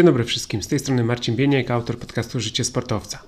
Dzień dobry wszystkim, z tej strony Marcin Bieniek, autor podcastu Życie Sportowca.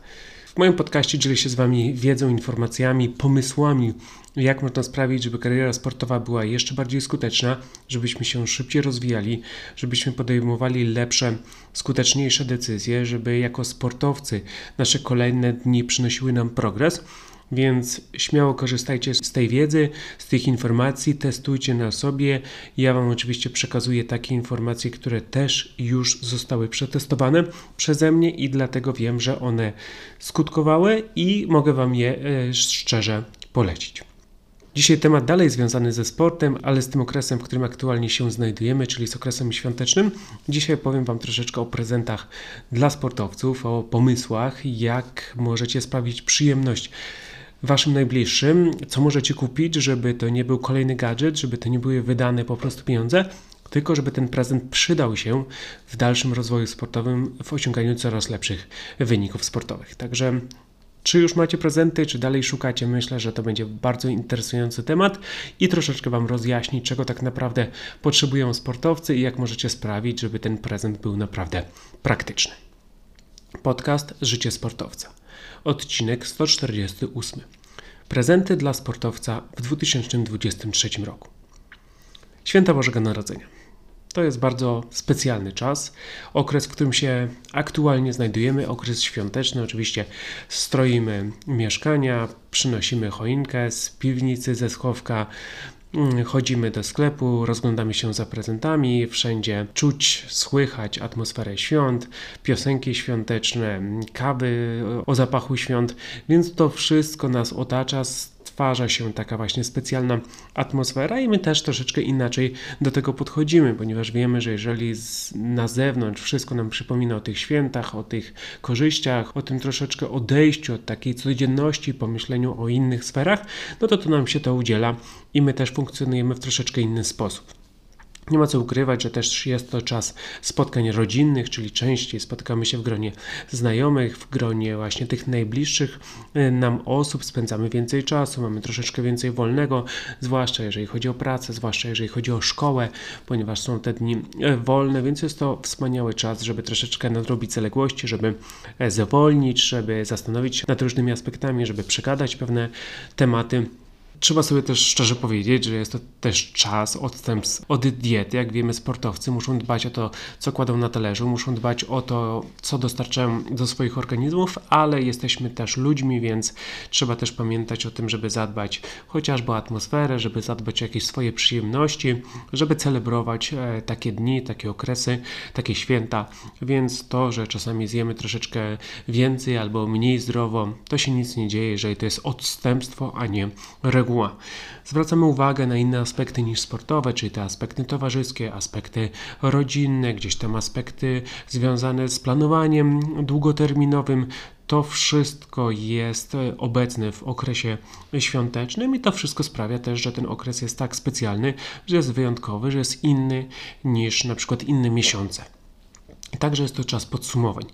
W moim podcaście dzielę się z Wami wiedzą, informacjami, pomysłami, jak można sprawić, żeby kariera sportowa była jeszcze bardziej skuteczna, żebyśmy się szybciej rozwijali, żebyśmy podejmowali lepsze, skuteczniejsze decyzje, żeby jako sportowcy nasze kolejne dni przynosiły nam progres więc śmiało korzystajcie z tej wiedzy, z tych informacji, testujcie na sobie. Ja Wam oczywiście przekazuję takie informacje, które też już zostały przetestowane przeze mnie i dlatego wiem, że one skutkowały i mogę Wam je e, szczerze polecić. Dzisiaj temat dalej związany ze sportem, ale z tym okresem, w którym aktualnie się znajdujemy, czyli z okresem świątecznym. Dzisiaj powiem Wam troszeczkę o prezentach dla sportowców, o pomysłach, jak możecie sprawić przyjemność waszym najbliższym, co możecie kupić, żeby to nie był kolejny gadżet, żeby to nie były wydane po prostu pieniądze, tylko żeby ten prezent przydał się w dalszym rozwoju sportowym, w osiąganiu coraz lepszych wyników sportowych. Także czy już macie prezenty, czy dalej szukacie? Myślę, że to będzie bardzo interesujący temat i troszeczkę Wam rozjaśnić, czego tak naprawdę potrzebują sportowcy i jak możecie sprawić, żeby ten prezent był naprawdę praktyczny. Podcast Życie Sportowca. Odcinek 148. Prezenty dla sportowca w 2023 roku. Święta Bożego Narodzenia. To jest bardzo specjalny czas, okres, w którym się aktualnie znajdujemy, okres świąteczny. Oczywiście stroimy mieszkania, przynosimy choinkę z piwnicy, ze schowka, chodzimy do sklepu, rozglądamy się za prezentami, wszędzie czuć, słychać atmosferę świąt, piosenki świąteczne, kawy o zapachu świąt, więc to wszystko nas otacza, stwarza się taka właśnie specjalna atmosfera i my też troszeczkę inaczej do tego podchodzimy, ponieważ wiemy, że jeżeli z, na zewnątrz wszystko nam przypomina o tych świętach, o tych korzyściach, o tym troszeczkę odejściu od takiej codzienności, pomyśleniu o innych sferach, no to to nam się to udziela i my też funkcjonujemy w troszeczkę inny sposób. Nie ma co ukrywać, że też jest to czas spotkań rodzinnych, czyli częściej spotykamy się w gronie znajomych, w gronie właśnie tych najbliższych y, nam osób, spędzamy więcej czasu, mamy troszeczkę więcej wolnego, zwłaszcza jeżeli chodzi o pracę, zwłaszcza jeżeli chodzi o szkołę, ponieważ są te dni y, wolne, więc jest to wspaniały czas, żeby troszeczkę nadrobić zaległości, żeby e, zwolnić, żeby zastanowić się nad różnymi aspektami, żeby przegadać pewne tematy Trzeba sobie też szczerze powiedzieć, że jest to też czas odstępstw od diety. Jak wiemy, sportowcy muszą dbać o to, co kładą na talerzu, muszą dbać o to, co dostarczają do swoich organizmów, ale jesteśmy też ludźmi, więc trzeba też pamiętać o tym, żeby zadbać chociażby o atmosferę, żeby zadbać o jakieś swoje przyjemności, żeby celebrować e, takie dni, takie okresy, takie święta. Więc to, że czasami zjemy troszeczkę więcej albo mniej zdrowo, to się nic nie dzieje, jeżeli to jest odstępstwo, a nie reguła reguła. Zwracamy uwagę na inne aspekty niż sportowe, czyli te aspekty towarzyskie, aspekty rodzinne, gdzieś tam aspekty związane z planowaniem długoterminowym. To wszystko jest obecne w okresie świątecznym i to wszystko sprawia też, że ten okres jest tak specjalny, że jest wyjątkowy, że jest inny niż na przykład inne miesiące. Także jest to czas podsumowań.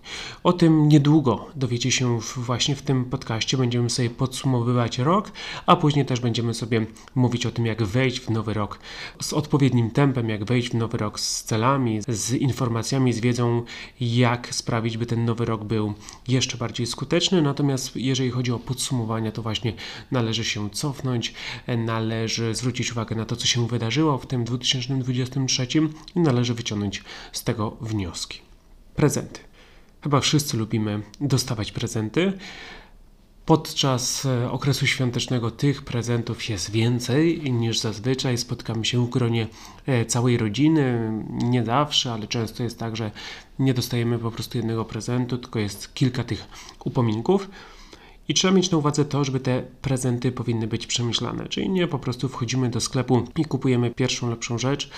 O tym niedługo dowiecie się właśnie w tym podcaście. Będziemy sobie podsumowywać rok, a później też będziemy sobie mówić o tym, jak wejść w nowy rok z odpowiednim tempem, jak wejść w nowy rok z celami, z informacjami, z wiedzą, jak sprawić, by ten nowy rok był jeszcze bardziej skuteczny. Natomiast jeżeli chodzi o podsumowania, to właśnie należy się cofnąć, należy zwrócić uwagę na to, co się wydarzyło w tym 2023 i należy wyciągnąć z tego wnioski. Prezenty. Chyba wszyscy lubimy dostawać prezenty. Podczas e, okresu świątecznego tych prezentów jest więcej niż zazwyczaj. Spotkamy się w gronie e, całej rodziny. Nie zawsze, ale często jest tak, że nie dostajemy po prostu jednego prezentu, tylko jest kilka tych upominków. I trzeba mieć na uwadze to, żeby te prezenty powinny być przemyślane, czyli nie po prostu wchodzimy do sklepu i kupujemy pierwszą lepszą rzecz,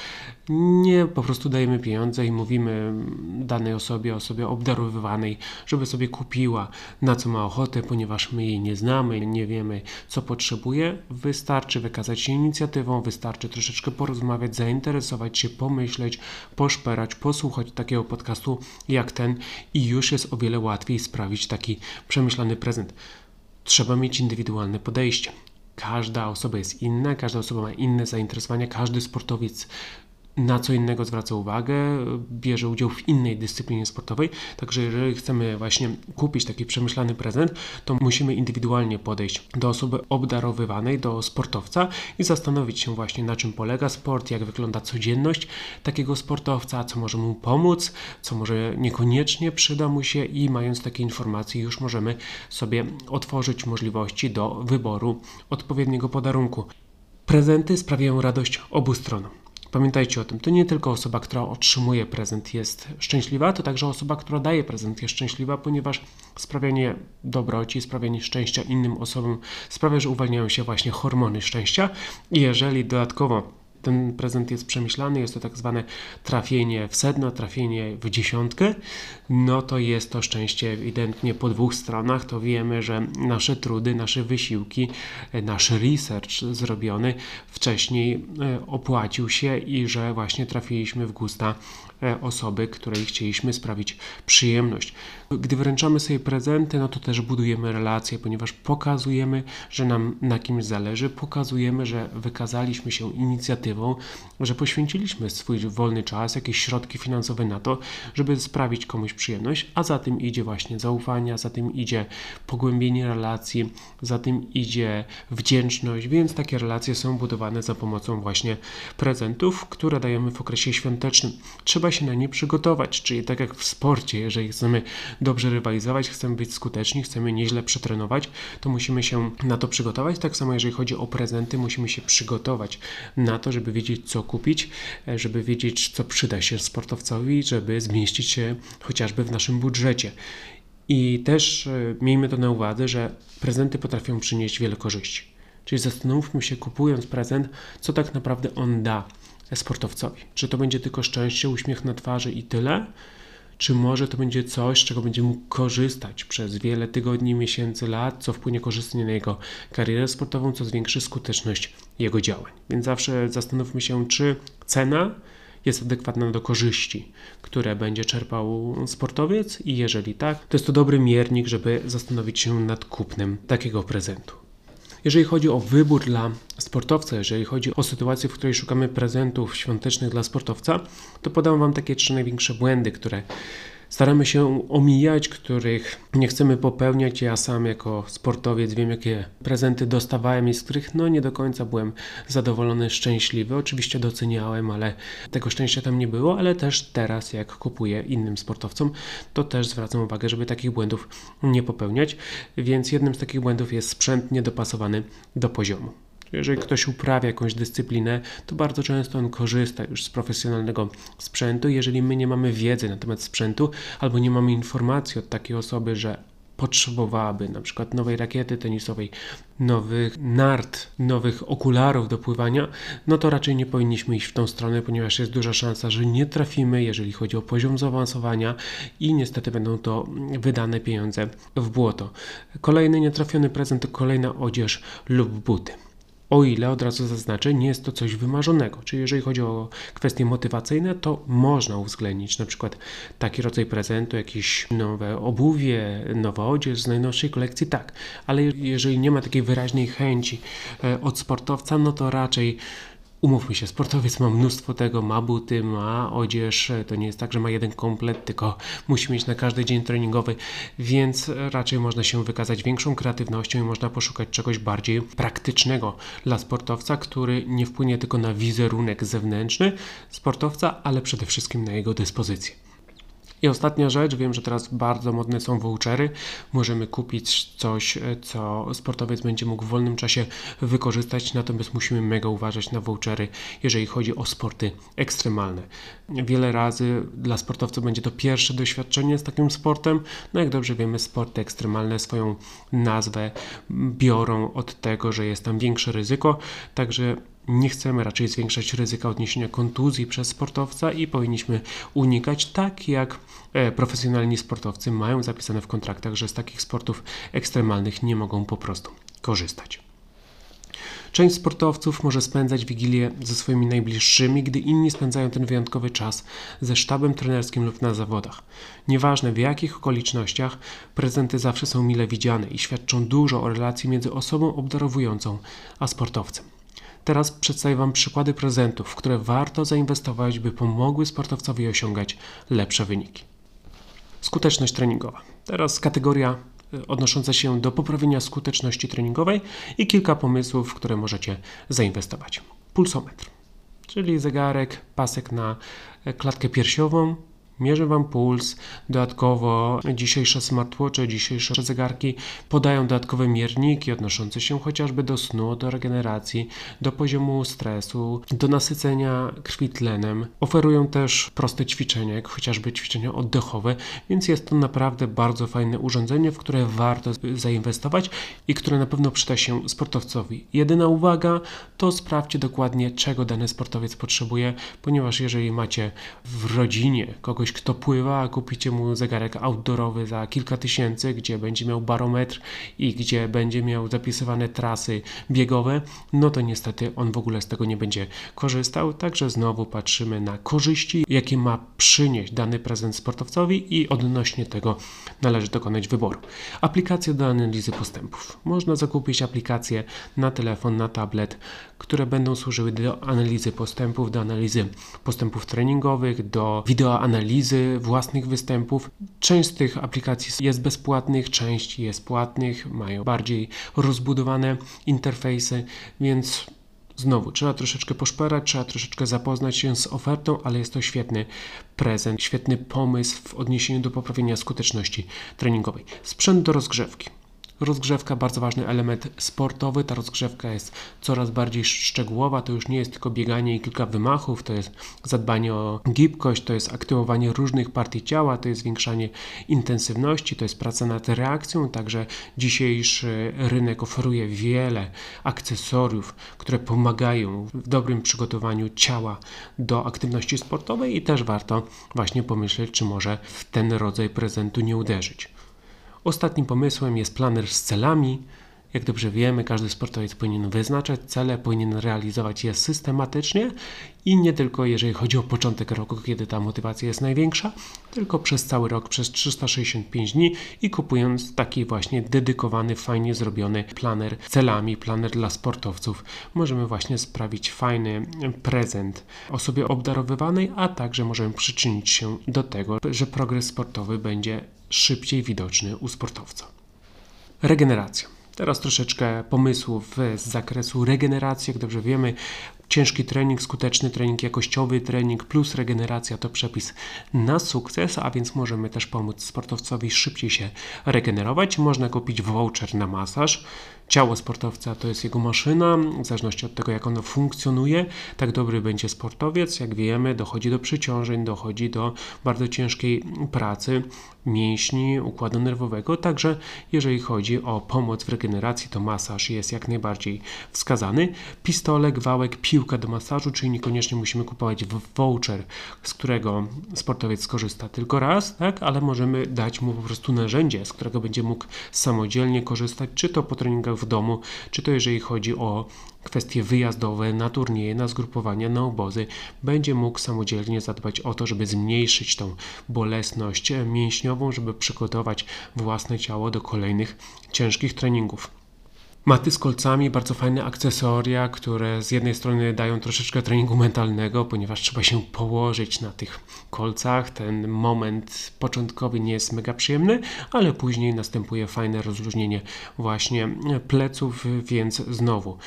nie po prostu dajemy pieniądze i mówimy danej osobie, osobie obdarowywanej, żeby sobie kupiła na co ma ochotę, ponieważ my jej nie znamy, nie wiemy co potrzebuje. Wystarczy wykazać się inicjatywą, wystarczy troszeczkę porozmawiać, zainteresować się, pomyśleć, poszperać, posłuchać takiego podcastu jak ten i już jest o wiele łatwiej sprawić taki przemyślany prezent. Trzeba mieć indywidualne podejście. Każda osoba jest inna, każda osoba ma inne zainteresowania, każdy sportowiec na co innego zwraca uwagę, bierze udział w innej dyscyplinie sportowej. Także jeżeli chcemy właśnie kupić taki przemyślany prezent, to musimy indywidualnie podejść do osoby obdarowywanej, do sportowca i zastanowić się właśnie na czym polega sport, jak wygląda codzienność takiego sportowca, co może mu pomóc, co może niekoniecznie przyda mu się i mając takie informacje już możemy sobie otworzyć możliwości do wyboru odpowiedniego podarunku. Prezenty sprawiają radość obu stronom. Pamiętajcie o tym, to nie tylko osoba, która otrzymuje prezent jest szczęśliwa, to także osoba, która daje prezent jest szczęśliwa, ponieważ sprawianie dobroci, sprawianie szczęścia innym osobom sprawia, że uwalniają się właśnie hormony szczęścia. I jeżeli dodatkowo ten prezent jest przemyślany, jest to tak zwane trafienie w sedno, trafienie w dziesiątkę, no to jest to szczęście ewidentnie po dwóch stronach. To wiemy, że nasze trudy, nasze wysiłki, nasz research zrobiony wcześniej e, opłacił się i że właśnie trafiliśmy w gusta e, osoby, której chcieliśmy sprawić przyjemność. Gdy wręczamy sobie prezenty, no to też budujemy relacje, ponieważ pokazujemy, że nam na kimś zależy, pokazujemy, że wykazaliśmy się inicjatywą, że poświęciliśmy swój wolny czas, jakieś środki finansowe na to, żeby sprawić komuś przyjemność, a za tym idzie właśnie zaufanie, za tym idzie pogłębienie relacji, za tym idzie wdzięczność, więc takie relacje są budowane za pomocą właśnie prezentów, które dajemy w okresie świątecznym. Trzeba się na nie przygotować, czyli tak jak w sporcie, jeżeli chcemy dobrze rywalizować, chcemy być skuteczni, chcemy nieźle przetrenować, to musimy się na to przygotować. Tak samo jeżeli chodzi o prezenty, musimy się przygotować na to, żeby wiedzieć, co kupić, e, żeby wiedzieć, co przyda się sportowcowi, żeby zmieścić się chociażby w naszym budżecie. I też e, miejmy to na uwadze, że prezenty potrafią przynieść wiele korzyści. Czyli zastanówmy się, kupując prezent, co tak naprawdę on da sportowcowi. Czy to będzie tylko szczęście, uśmiech na twarzy i tyle? Czy może to będzie coś, z czego będzie mógł korzystać przez wiele tygodni, miesięcy, lat, co wpłynie korzystnie na jego karierę sportową, co zwiększy skuteczność jego działań. Więc zawsze zastanówmy się, czy cena jest adekwatna do korzyści, które będzie czerpał sportowiec i jeżeli tak, to jest to dobry miernik, żeby zastanowić się nad kupnem takiego prezentu. Jeżeli chodzi o wybór dla sportowca, jeżeli chodzi o sytuację, w której szukamy prezentów świątecznych dla sportowca, to podam Wam takie trzy największe błędy, które staramy się omijać, których nie chcemy popełniać. Ja sam jako sportowiec wiem, jakie prezenty dostawałem i z których no nie do końca byłem zadowolony, szczęśliwy. Oczywiście doceniałem, ale tego szczęścia tam nie było, ale też teraz jak kupuję innym sportowcom, to też zwracam uwagę, żeby takich błędów nie popełniać. Więc jednym z takich błędów jest sprzęt niedopasowany do poziomu. Jeżeli ktoś uprawia jakąś dyscyplinę, to bardzo często on korzysta już z profesjonalnego sprzętu. Jeżeli my nie mamy wiedzy na temat sprzętu albo nie mamy informacji od takiej osoby, że potrzebowałaby na przykład nowej rakiety tenisowej, nowych nart, nowych okularów do pływania, no to raczej nie powinniśmy iść w tą stronę, ponieważ jest duża szansa, że nie trafimy, jeżeli chodzi o poziom zaawansowania i niestety będą to wydane pieniądze w błoto. Kolejny nietrafiony prezent to kolejna odzież lub buty o ile od razu zaznaczę, nie jest to coś wymarzonego. Czyli jeżeli chodzi o kwestie motywacyjne, to można uwzględnić na przykład taki rodzaj prezentu, jakieś nowe obuwie, nowa odzież z najnowszej kolekcji, tak. Ale jeżeli nie ma takiej wyraźnej chęci e, od sportowca, no to raczej Umówmy się, sportowiec ma mnóstwo tego, ma buty, ma odzież, to nie jest tak, że ma jeden komplet, tylko musi mieć na każdy dzień treningowy, więc raczej można się wykazać większą kreatywnością i można poszukać czegoś bardziej praktycznego dla sportowca, który nie wpłynie tylko na wizerunek zewnętrzny sportowca, ale przede wszystkim na jego dyspozycję. I ostatnia rzecz, wiem, że teraz bardzo modne są vouchery. Możemy kupić coś, co sportowiec będzie mógł w wolnym czasie wykorzystać, natomiast musimy mega uważać na vouchery, jeżeli chodzi o sporty ekstremalne. Wiele razy dla sportowców będzie to pierwsze doświadczenie z takim sportem. No jak dobrze wiemy, sporty ekstremalne swoją nazwę biorą od tego, że jest tam większe ryzyko, także nie chcemy raczej zwiększać ryzyka odniesienia kontuzji przez sportowca i powinniśmy unikać, tak jak e, profesjonalni sportowcy mają zapisane w kontraktach, że z takich sportów ekstremalnych nie mogą po prostu korzystać. Część sportowców może spędzać wigilię ze swoimi najbliższymi, gdy inni spędzają ten wyjątkowy czas ze sztabem trenerskim lub na zawodach. Nieważne w jakich okolicznościach, prezenty zawsze są mile widziane i świadczą dużo o relacji między osobą obdarowującą a sportowcem. Teraz przedstawię Wam przykłady prezentów, w które warto zainwestować, by pomogły sportowcowi osiągać lepsze wyniki. Skuteczność treningowa. Teraz kategoria y, odnosząca się do poprawienia skuteczności treningowej i kilka pomysłów, w które możecie zainwestować. Pulsometr, czyli zegarek, pasek na e, klatkę piersiową, mierzy Wam puls. Dodatkowo dzisiejsze smartwatche, dzisiejsze zegarki podają dodatkowe mierniki odnoszące się chociażby do snu, do regeneracji, do poziomu stresu, do nasycenia krwi tlenem. Oferują też proste ćwiczenia, jak chociażby ćwiczenia oddechowe, więc jest to naprawdę bardzo fajne urządzenie, w które warto zainwestować i które na pewno przyda się sportowcowi. Jedyna uwaga to sprawdźcie dokładnie, czego dany sportowiec potrzebuje, ponieważ jeżeli macie w rodzinie kogoś, kogoś, kto pływa, a kupicie mu zegarek outdoorowy za kilka tysięcy, gdzie będzie miał barometr i gdzie będzie miał zapisywane trasy biegowe, no to niestety on w ogóle z tego nie będzie korzystał. Także znowu patrzymy na korzyści, jakie ma przynieść dany prezent sportowcowi i odnośnie tego należy dokonać wyboru. Aplikacje do analizy postępów. Można zakupić aplikacje na telefon, na tablet, które będą służyły do analizy postępów, do analizy postępów treningowych, do wideoanalizy analizy własnych występów. Część z tych aplikacji jest bezpłatnych, część jest płatnych, mają bardziej rozbudowane interfejsy, więc Znowu, trzeba troszeczkę poszperać, trzeba troszeczkę zapoznać się z ofertą, ale jest to świetny prezent, świetny pomysł w odniesieniu do poprawienia skuteczności treningowej. Sprzęt do rozgrzewki. Rozgrzewka bardzo ważny element sportowy. Ta rozgrzewka jest coraz bardziej szczegółowa. To już nie jest tylko bieganie i kilka wymachów, to jest zadbanie o gibkość, to jest aktywowanie różnych partii ciała, to jest zwiększanie intensywności, to jest praca nad reakcją. Także dzisiejszy rynek oferuje wiele akcesoriów, które pomagają w dobrym przygotowaniu ciała do aktywności sportowej i też warto właśnie pomyśleć, czy może w ten rodzaj prezentu nie uderzyć. Ostatnim pomysłem jest planer z celami. Jak dobrze wiemy, każdy sportowiec powinien wyznaczać cele, powinien realizować je systematycznie i nie tylko jeżeli chodzi o początek roku, kiedy ta motywacja jest największa, tylko przez cały rok, przez 365 dni i kupując taki właśnie dedykowany, fajnie zrobiony planer celami, planer dla sportowców, możemy właśnie sprawić fajny prezent osobie obdarowywanej, a także możemy przyczynić się do tego, że progres sportowy będzie szybciej widoczny u sportowca. Regeneracja. Teraz troszeczkę pomysłów z zakresu regeneracji. Jak dobrze wiemy, ciężki trening, skuteczny trening, jakościowy trening plus regeneracja to przepis na sukces, a więc możemy też pomóc sportowcowi szybciej się regenerować. Można kupić voucher na masaż. Ciało sportowca to jest jego maszyna, w zależności od tego, jak ono funkcjonuje, tak dobry będzie sportowiec. Jak wiemy, dochodzi do przeciążeń, dochodzi do bardzo ciężkiej pracy mięśni, układu nerwowego. Także jeżeli chodzi o pomoc w regeneracji, to masaż jest jak najbardziej wskazany. Pistolek, wałek, piłka do masażu, czyli niekoniecznie musimy kupować voucher, z którego sportowiec skorzysta tylko raz, tak? ale możemy dać mu po prostu narzędzie, z którego będzie mógł samodzielnie korzystać, czy to po treningach w domu, czy to jeżeli chodzi o kwestie wyjazdowe, na turnieje, na zgrupowania, na obozy, będzie mógł samodzielnie zadbać o to, żeby zmniejszyć tą bolesność mięśniową, żeby przygotować własne ciało do kolejnych ciężkich treningów. Maty z kolcami, bardzo fajne akcesoria, które z jednej strony dają troszeczkę treningu mentalnego, ponieważ trzeba się położyć na tych kolcach. Ten moment początkowy nie jest mega przyjemny, ale później następuje fajne rozluźnienie właśnie pleców, więc znowu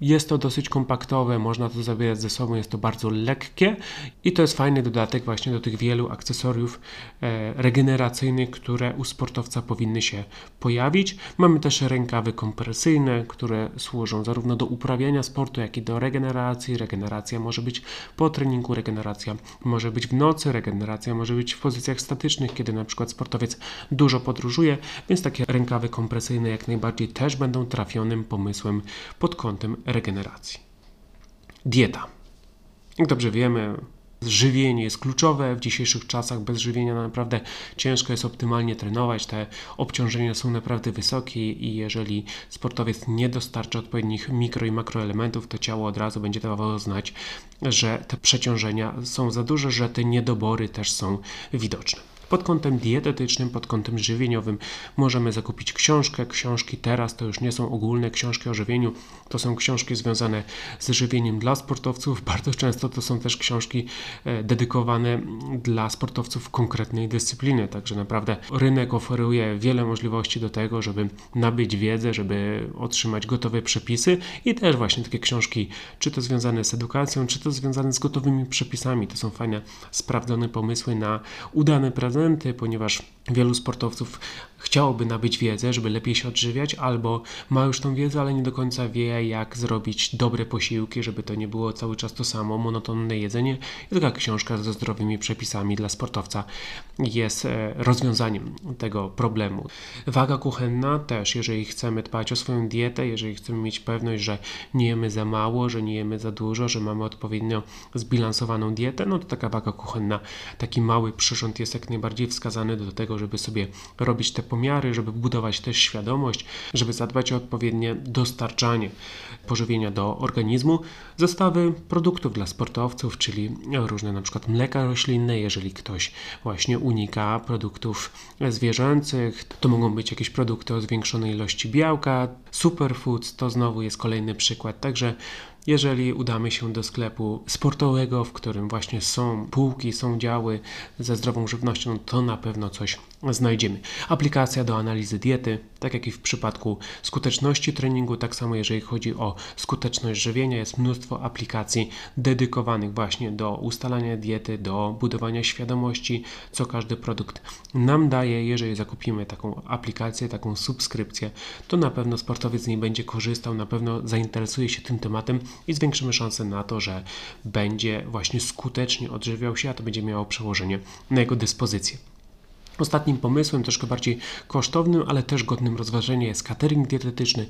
jest to dosyć kompaktowe, można to zabierać ze sobą, jest to bardzo lekkie i to jest fajny dodatek właśnie do tych wielu akcesoriów e, regeneracyjnych, które u sportowca powinny się pojawić. Mamy też rękawy kompresyjne, które służą zarówno do uprawiania sportu, jak i do regeneracji. Regeneracja może być po treningu, regeneracja może być w nocy, regeneracja może być w pozycjach statycznych, kiedy na przykład sportowiec dużo podróżuje, więc takie rękawy kompresyjne jak najbardziej też będą trafionym pomysłem pod kątem regeneracji. Dieta. Jak dobrze wiemy, żywienie jest kluczowe w dzisiejszych czasach. Bez żywienia naprawdę ciężko jest optymalnie trenować. Te obciążenia są naprawdę wysokie i jeżeli sportowiec nie dostarcza odpowiednich mikro i makroelementów, to ciało od razu będzie dawało znać, że te przeciążenia są za duże, że te niedobory też są widoczne. Pod kątem dietetycznym, pod kątem żywieniowym możemy zakupić książkę. Książki teraz to już nie są ogólne książki o żywieniu, to są książki związane z żywieniem dla sportowców. Bardzo często to są też książki e, dedykowane dla sportowców konkretnej dyscypliny. Także naprawdę rynek oferuje wiele możliwości do tego, żeby nabyć wiedzę, żeby otrzymać gotowe przepisy i też właśnie takie książki, czy to związane z edukacją, czy to związane z gotowymi przepisami. To są fajne, sprawdzone pomysły na udane ponieważ wielu sportowców chciałoby nabyć wiedzę, żeby lepiej się odżywiać, albo ma już tą wiedzę, ale nie do końca wie, jak zrobić dobre posiłki, żeby to nie było cały czas to samo, monotonne jedzenie. I taka książka ze zdrowymi przepisami dla sportowca jest e, rozwiązaniem tego problemu. Waga kuchenna też, jeżeli chcemy dbać o swoją dietę, jeżeli chcemy mieć pewność, że nie jemy za mało, że nie jemy za dużo, że mamy odpowiednio zbilansowaną dietę, no to taka waga kuchenna, taki mały przyrząd jest jak najbardziej wskazany do tego, żeby sobie robić te pomiary, żeby budować też świadomość, żeby zadbać o odpowiednie dostarczanie pożywienia do organizmu. Zestawy produktów dla sportowców, czyli różne na przykład mleka roślinne, jeżeli ktoś właśnie unika produktów zwierzęcych, to mogą być jakieś produkty o zwiększonej ilości białka, superfoods, to znowu jest kolejny przykład. Także jeżeli udamy się do sklepu sportowego, w którym właśnie są półki, są działy ze zdrową żywnością, to na pewno coś znajdziemy. Aplikacja do analizy diety, tak jak i w przypadku skuteczności treningu, tak samo jeżeli chodzi o skuteczność żywienia, jest mnóstwo aplikacji dedykowanych właśnie do ustalania diety, do budowania świadomości, co każdy produkt nam daje. Jeżeli zakupimy taką aplikację, taką subskrypcję, to na pewno sportowiec z niej będzie korzystał, na pewno zainteresuje się tym tematem i zwiększymy szanse na to, że będzie właśnie skutecznie odżywiał się, a to będzie miało przełożenie na jego dyspozycję. Ostatnim pomysłem, troszkę bardziej kosztownym, ale też godnym rozważenia jest catering dietetyczny.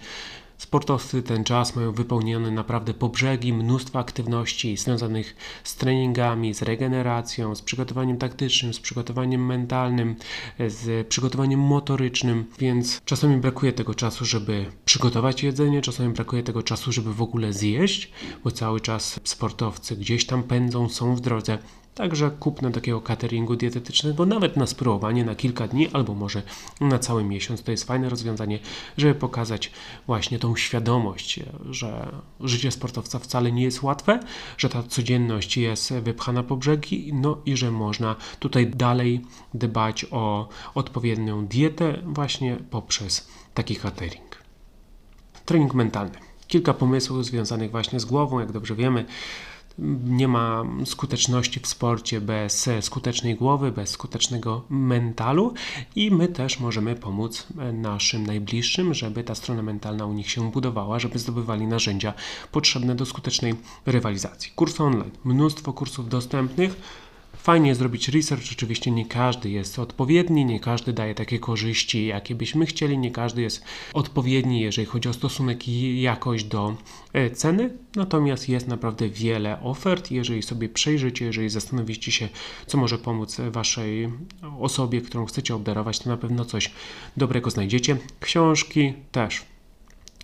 Sportowcy ten czas mają wypełnione naprawdę po brzegi mnóstwo aktywności związanych z treningami, z regeneracją, z przygotowaniem taktycznym, z przygotowaniem mentalnym, z przygotowaniem motorycznym, więc czasami brakuje tego czasu, żeby przygotować jedzenie, czasami brakuje tego czasu, żeby w ogóle zjeść, bo cały czas sportowcy gdzieś tam pędzą, są w drodze. Także kupno takiego cateringu dietetycznego nawet na spróbowanie na kilka dni albo może na cały miesiąc to jest fajne rozwiązanie, żeby pokazać właśnie tą świadomość, że życie sportowca wcale nie jest łatwe, że ta codzienność jest wypchana po brzegi, no i że można tutaj dalej dbać o odpowiednią dietę właśnie poprzez taki catering. Trening mentalny. Kilka pomysłów związanych właśnie z głową, jak dobrze wiemy nie ma skuteczności w sporcie bez skutecznej głowy, bez skutecznego mentalu i my też możemy pomóc naszym najbliższym, żeby ta strona mentalna u nich się budowała, żeby zdobywali narzędzia potrzebne do skutecznej rywalizacji. Kurs online, mnóstwo kursów dostępnych Fajnie zrobić research, oczywiście nie każdy jest odpowiedni, nie każdy daje takie korzyści, jakie byśmy chcieli, nie każdy jest odpowiedni, jeżeli chodzi o stosunek i jakość do e, ceny, natomiast jest naprawdę wiele ofert. Jeżeli sobie przejrzycie, jeżeli zastanowicie się, co może pomóc Waszej osobie, którą chcecie obdarować, to na pewno coś dobrego znajdziecie. Książki też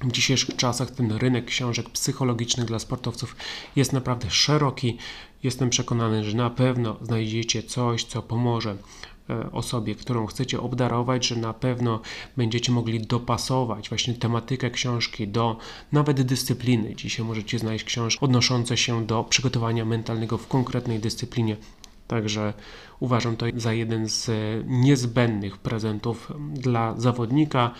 w dzisiejszych czasach ten rynek książek psychologicznych dla sportowców jest naprawdę szeroki. Jestem przekonany, że na pewno znajdziecie coś, co pomoże e, osobie, którą chcecie obdarować, że na pewno będziecie mogli dopasować właśnie tematykę książki do nawet dyscypliny. Dzisiaj możecie znaleźć książki odnoszące się do przygotowania mentalnego w konkretnej dyscyplinie. Także uważam to za jeden z niezbędnych prezentów dla zawodnika.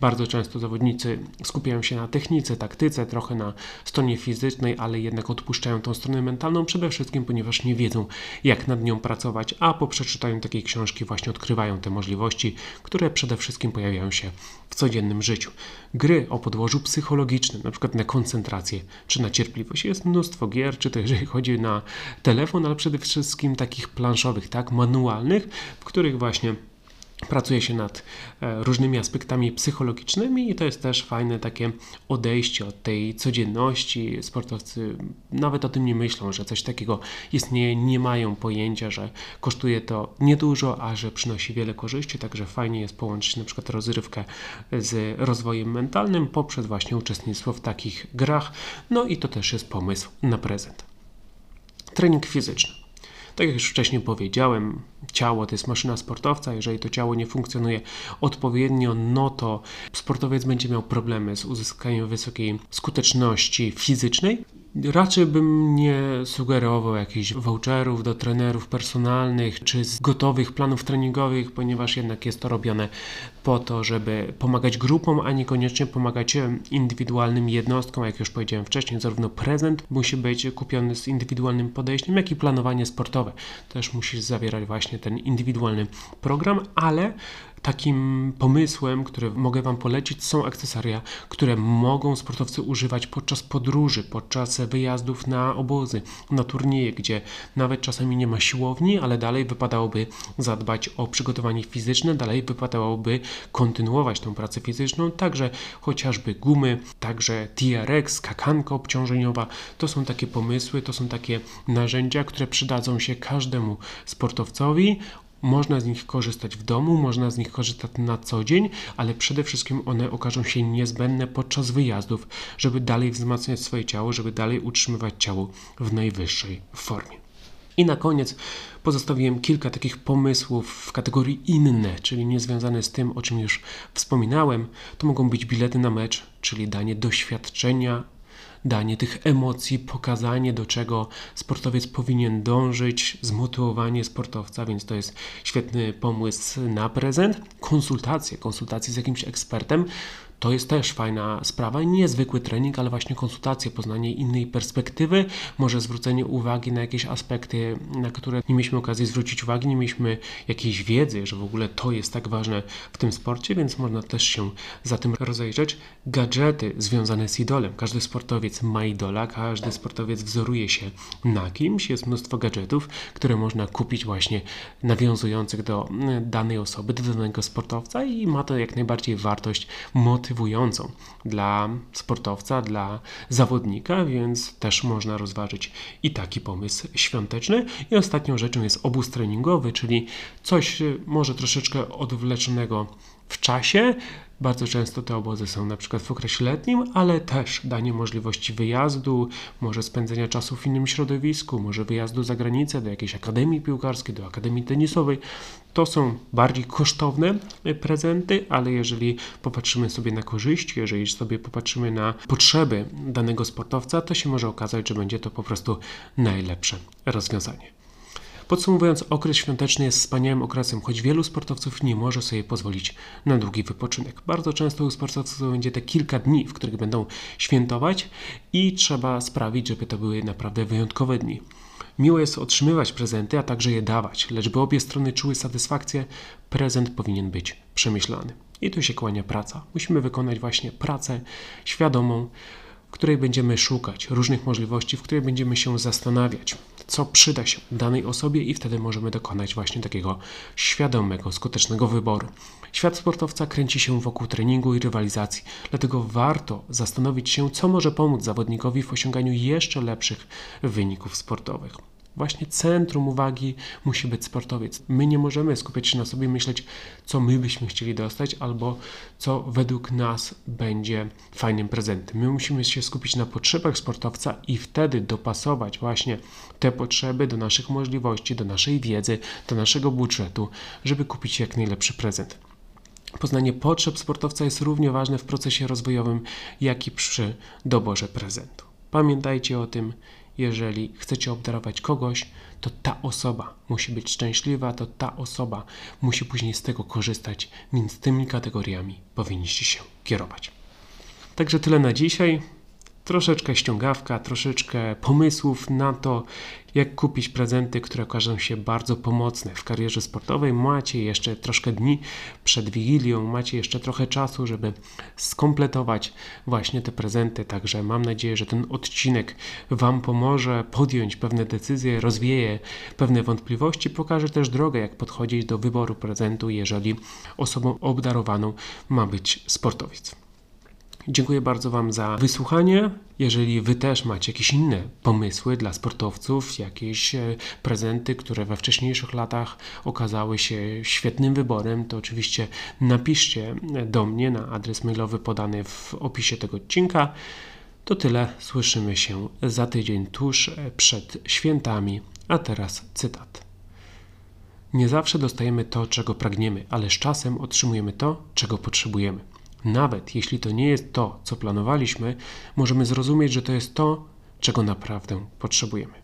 Bardzo często zawodnicy skupiają się na technice, taktyce, trochę na stronie fizycznej, ale jednak odpuszczają tą stronę mentalną przede wszystkim, ponieważ nie wiedzą, jak nad nią pracować, a po przeczytaniu takiej książki właśnie odkrywają te możliwości, które przede wszystkim pojawiają się w codziennym życiu. Gry o podłożu psychologicznym, na przykład na koncentrację czy na cierpliwość. Jest mnóstwo gier, czy to jeżeli chodzi na telefon, ale przede wszystkim takich planszowych, tak, manualnych, w których właśnie Pracuje się nad e, różnymi aspektami psychologicznymi i to jest też fajne takie odejście od tej codzienności. Sportowcy nawet o tym nie myślą, że coś takiego istnieje, nie mają pojęcia, że kosztuje to niedużo, a że przynosi wiele korzyści, także fajnie jest połączyć na przykład rozrywkę z rozwojem mentalnym poprzez właśnie uczestnictwo w takich grach. No i to też jest pomysł na prezent. Trening fizyczny. Tak jak już wcześniej powiedziałem, ciało to jest maszyna sportowca. Jeżeli to ciało nie funkcjonuje odpowiednio, no to sportowiec będzie miał problemy z uzyskaniem wysokiej skuteczności fizycznej. Raczej bym nie sugerował jakichś voucherów do trenerów personalnych czy z gotowych planów treningowych, ponieważ jednak jest to robione po to, żeby pomagać grupom, a niekoniecznie pomagać indywidualnym jednostkom. Jak już powiedziałem wcześniej, zarówno prezent musi być kupiony z indywidualnym podejściem, jak i planowanie sportowe też musi zawierać właśnie ten indywidualny program, ale Takim pomysłem, który mogę Wam polecić, są akcesoria, które mogą sportowcy używać podczas podróży, podczas wyjazdów na obozy, na turnieje, gdzie nawet czasami nie ma siłowni, ale dalej wypadałoby zadbać o przygotowanie fizyczne, dalej wypadałoby kontynuować tę pracę fizyczną, także chociażby gumy, także TRX, skakanka obciążeniowa. To są takie pomysły, to są takie narzędzia, które przydadzą się każdemu sportowcowi można z nich korzystać w domu, można z nich korzystać na co dzień, ale przede wszystkim one okażą się niezbędne podczas wyjazdów, żeby dalej wzmacniać swoje ciało, żeby dalej utrzymywać ciało w najwyższej formie. I na koniec pozostawiłem kilka takich pomysłów w kategorii inne, czyli niezwiązane z tym, o czym już wspominałem. To mogą być bilety na mecz, czyli danie doświadczenia danie tych emocji, pokazanie do czego sportowiec powinien dążyć, zmotywowanie sportowca, więc to jest świetny pomysł na prezent. Konsultacje, konsultacje z jakimś ekspertem, to jest też fajna sprawa, niezwykły trening, ale właśnie konsultacje, poznanie innej perspektywy, może zwrócenie uwagi na jakieś aspekty, na które nie mieliśmy okazji zwrócić uwagi, nie mieliśmy jakiejś wiedzy, że w ogóle to jest tak ważne w tym sporcie, więc można też się za tym rozejrzeć. Gadżety związane z idolem. Każdy sportowiec ma idola, każdy sportowiec wzoruje się na kimś. Jest mnóstwo gadżetów, które można kupić właśnie nawiązujących do danej osoby, do danego sportowca i ma to jak najbardziej wartość motywacyjną motywującą dla sportowca, dla zawodnika, więc też można rozważyć i taki pomysł świąteczny. I ostatnią rzeczą jest obóz treningowy, czyli coś może troszeczkę odwleczonego w czasie, bardzo często te obozy są na przykład w okresie letnim, ale też danie możliwości wyjazdu, może spędzenia czasu w innym środowisku, może wyjazdu za granicę do jakiejś akademii piłkarskiej, do akademii tenisowej. To są bardziej kosztowne prezenty, ale jeżeli popatrzymy sobie na korzyści, jeżeli sobie popatrzymy na potrzeby danego sportowca, to się może okazać, że będzie to po prostu najlepsze rozwiązanie. Podsumowując, okres świąteczny jest wspaniałym okresem, choć wielu sportowców nie może sobie pozwolić na długi wypoczynek. Bardzo często u sportowców będzie te kilka dni, w których będą świętować i trzeba sprawić, żeby to były naprawdę wyjątkowe dni. Miło jest otrzymywać prezenty, a także je dawać, lecz by obie strony czuły satysfakcję, prezent powinien być przemyślany. I tu się kłania praca. Musimy wykonać właśnie pracę świadomą, w której będziemy szukać różnych możliwości, w której będziemy się zastanawiać, co przyda się danej osobie, i wtedy możemy dokonać właśnie takiego świadomego, skutecznego wyboru. Świat sportowca kręci się wokół treningu i rywalizacji, dlatego warto zastanowić się, co może pomóc zawodnikowi w osiąganiu jeszcze lepszych wyników sportowych. Właśnie centrum uwagi musi być sportowiec. My nie możemy skupiać się na sobie i myśleć, co my byśmy chcieli dostać, albo co według nas będzie fajnym prezentem. My musimy się skupić na potrzebach sportowca i wtedy dopasować właśnie te potrzeby do naszych możliwości, do naszej wiedzy, do naszego budżetu, żeby kupić jak najlepszy prezent. Poznanie potrzeb sportowca jest równie ważne w procesie rozwojowym, jak i przy doborze prezentu. Pamiętajcie o tym jeżeli chcecie obdarować kogoś, to ta osoba musi być szczęśliwa, to ta osoba musi później z tego korzystać, więc tymi kategoriami powinniście się kierować. Także tyle na dzisiaj troszeczkę ściągawka, troszeczkę pomysłów na to, jak kupić prezenty, które okażą się bardzo pomocne w karierze sportowej. Macie jeszcze troszkę dni przed Wigilią, macie jeszcze trochę czasu, żeby skompletować właśnie te prezenty. Także mam nadzieję, że ten odcinek Wam pomoże podjąć pewne decyzje, rozwieje pewne wątpliwości, pokaże też drogę, jak podchodzić do wyboru prezentu, jeżeli osobą obdarowaną ma być sportowiec. Dziękuję bardzo Wam za wysłuchanie. Jeżeli Wy też macie jakieś inne pomysły dla sportowców, jakieś e, prezenty, które we wcześniejszych latach okazały się świetnym wyborem, to oczywiście napiszcie do mnie na adres mailowy podany w opisie tego odcinka. To tyle. Słyszymy się za tydzień tuż przed świętami. A teraz cytat. Nie zawsze dostajemy to, czego pragniemy, ale z czasem otrzymujemy to, czego potrzebujemy. Nawet jeśli to nie jest to, co planowaliśmy, możemy zrozumieć, że to jest to, czego naprawdę potrzebujemy.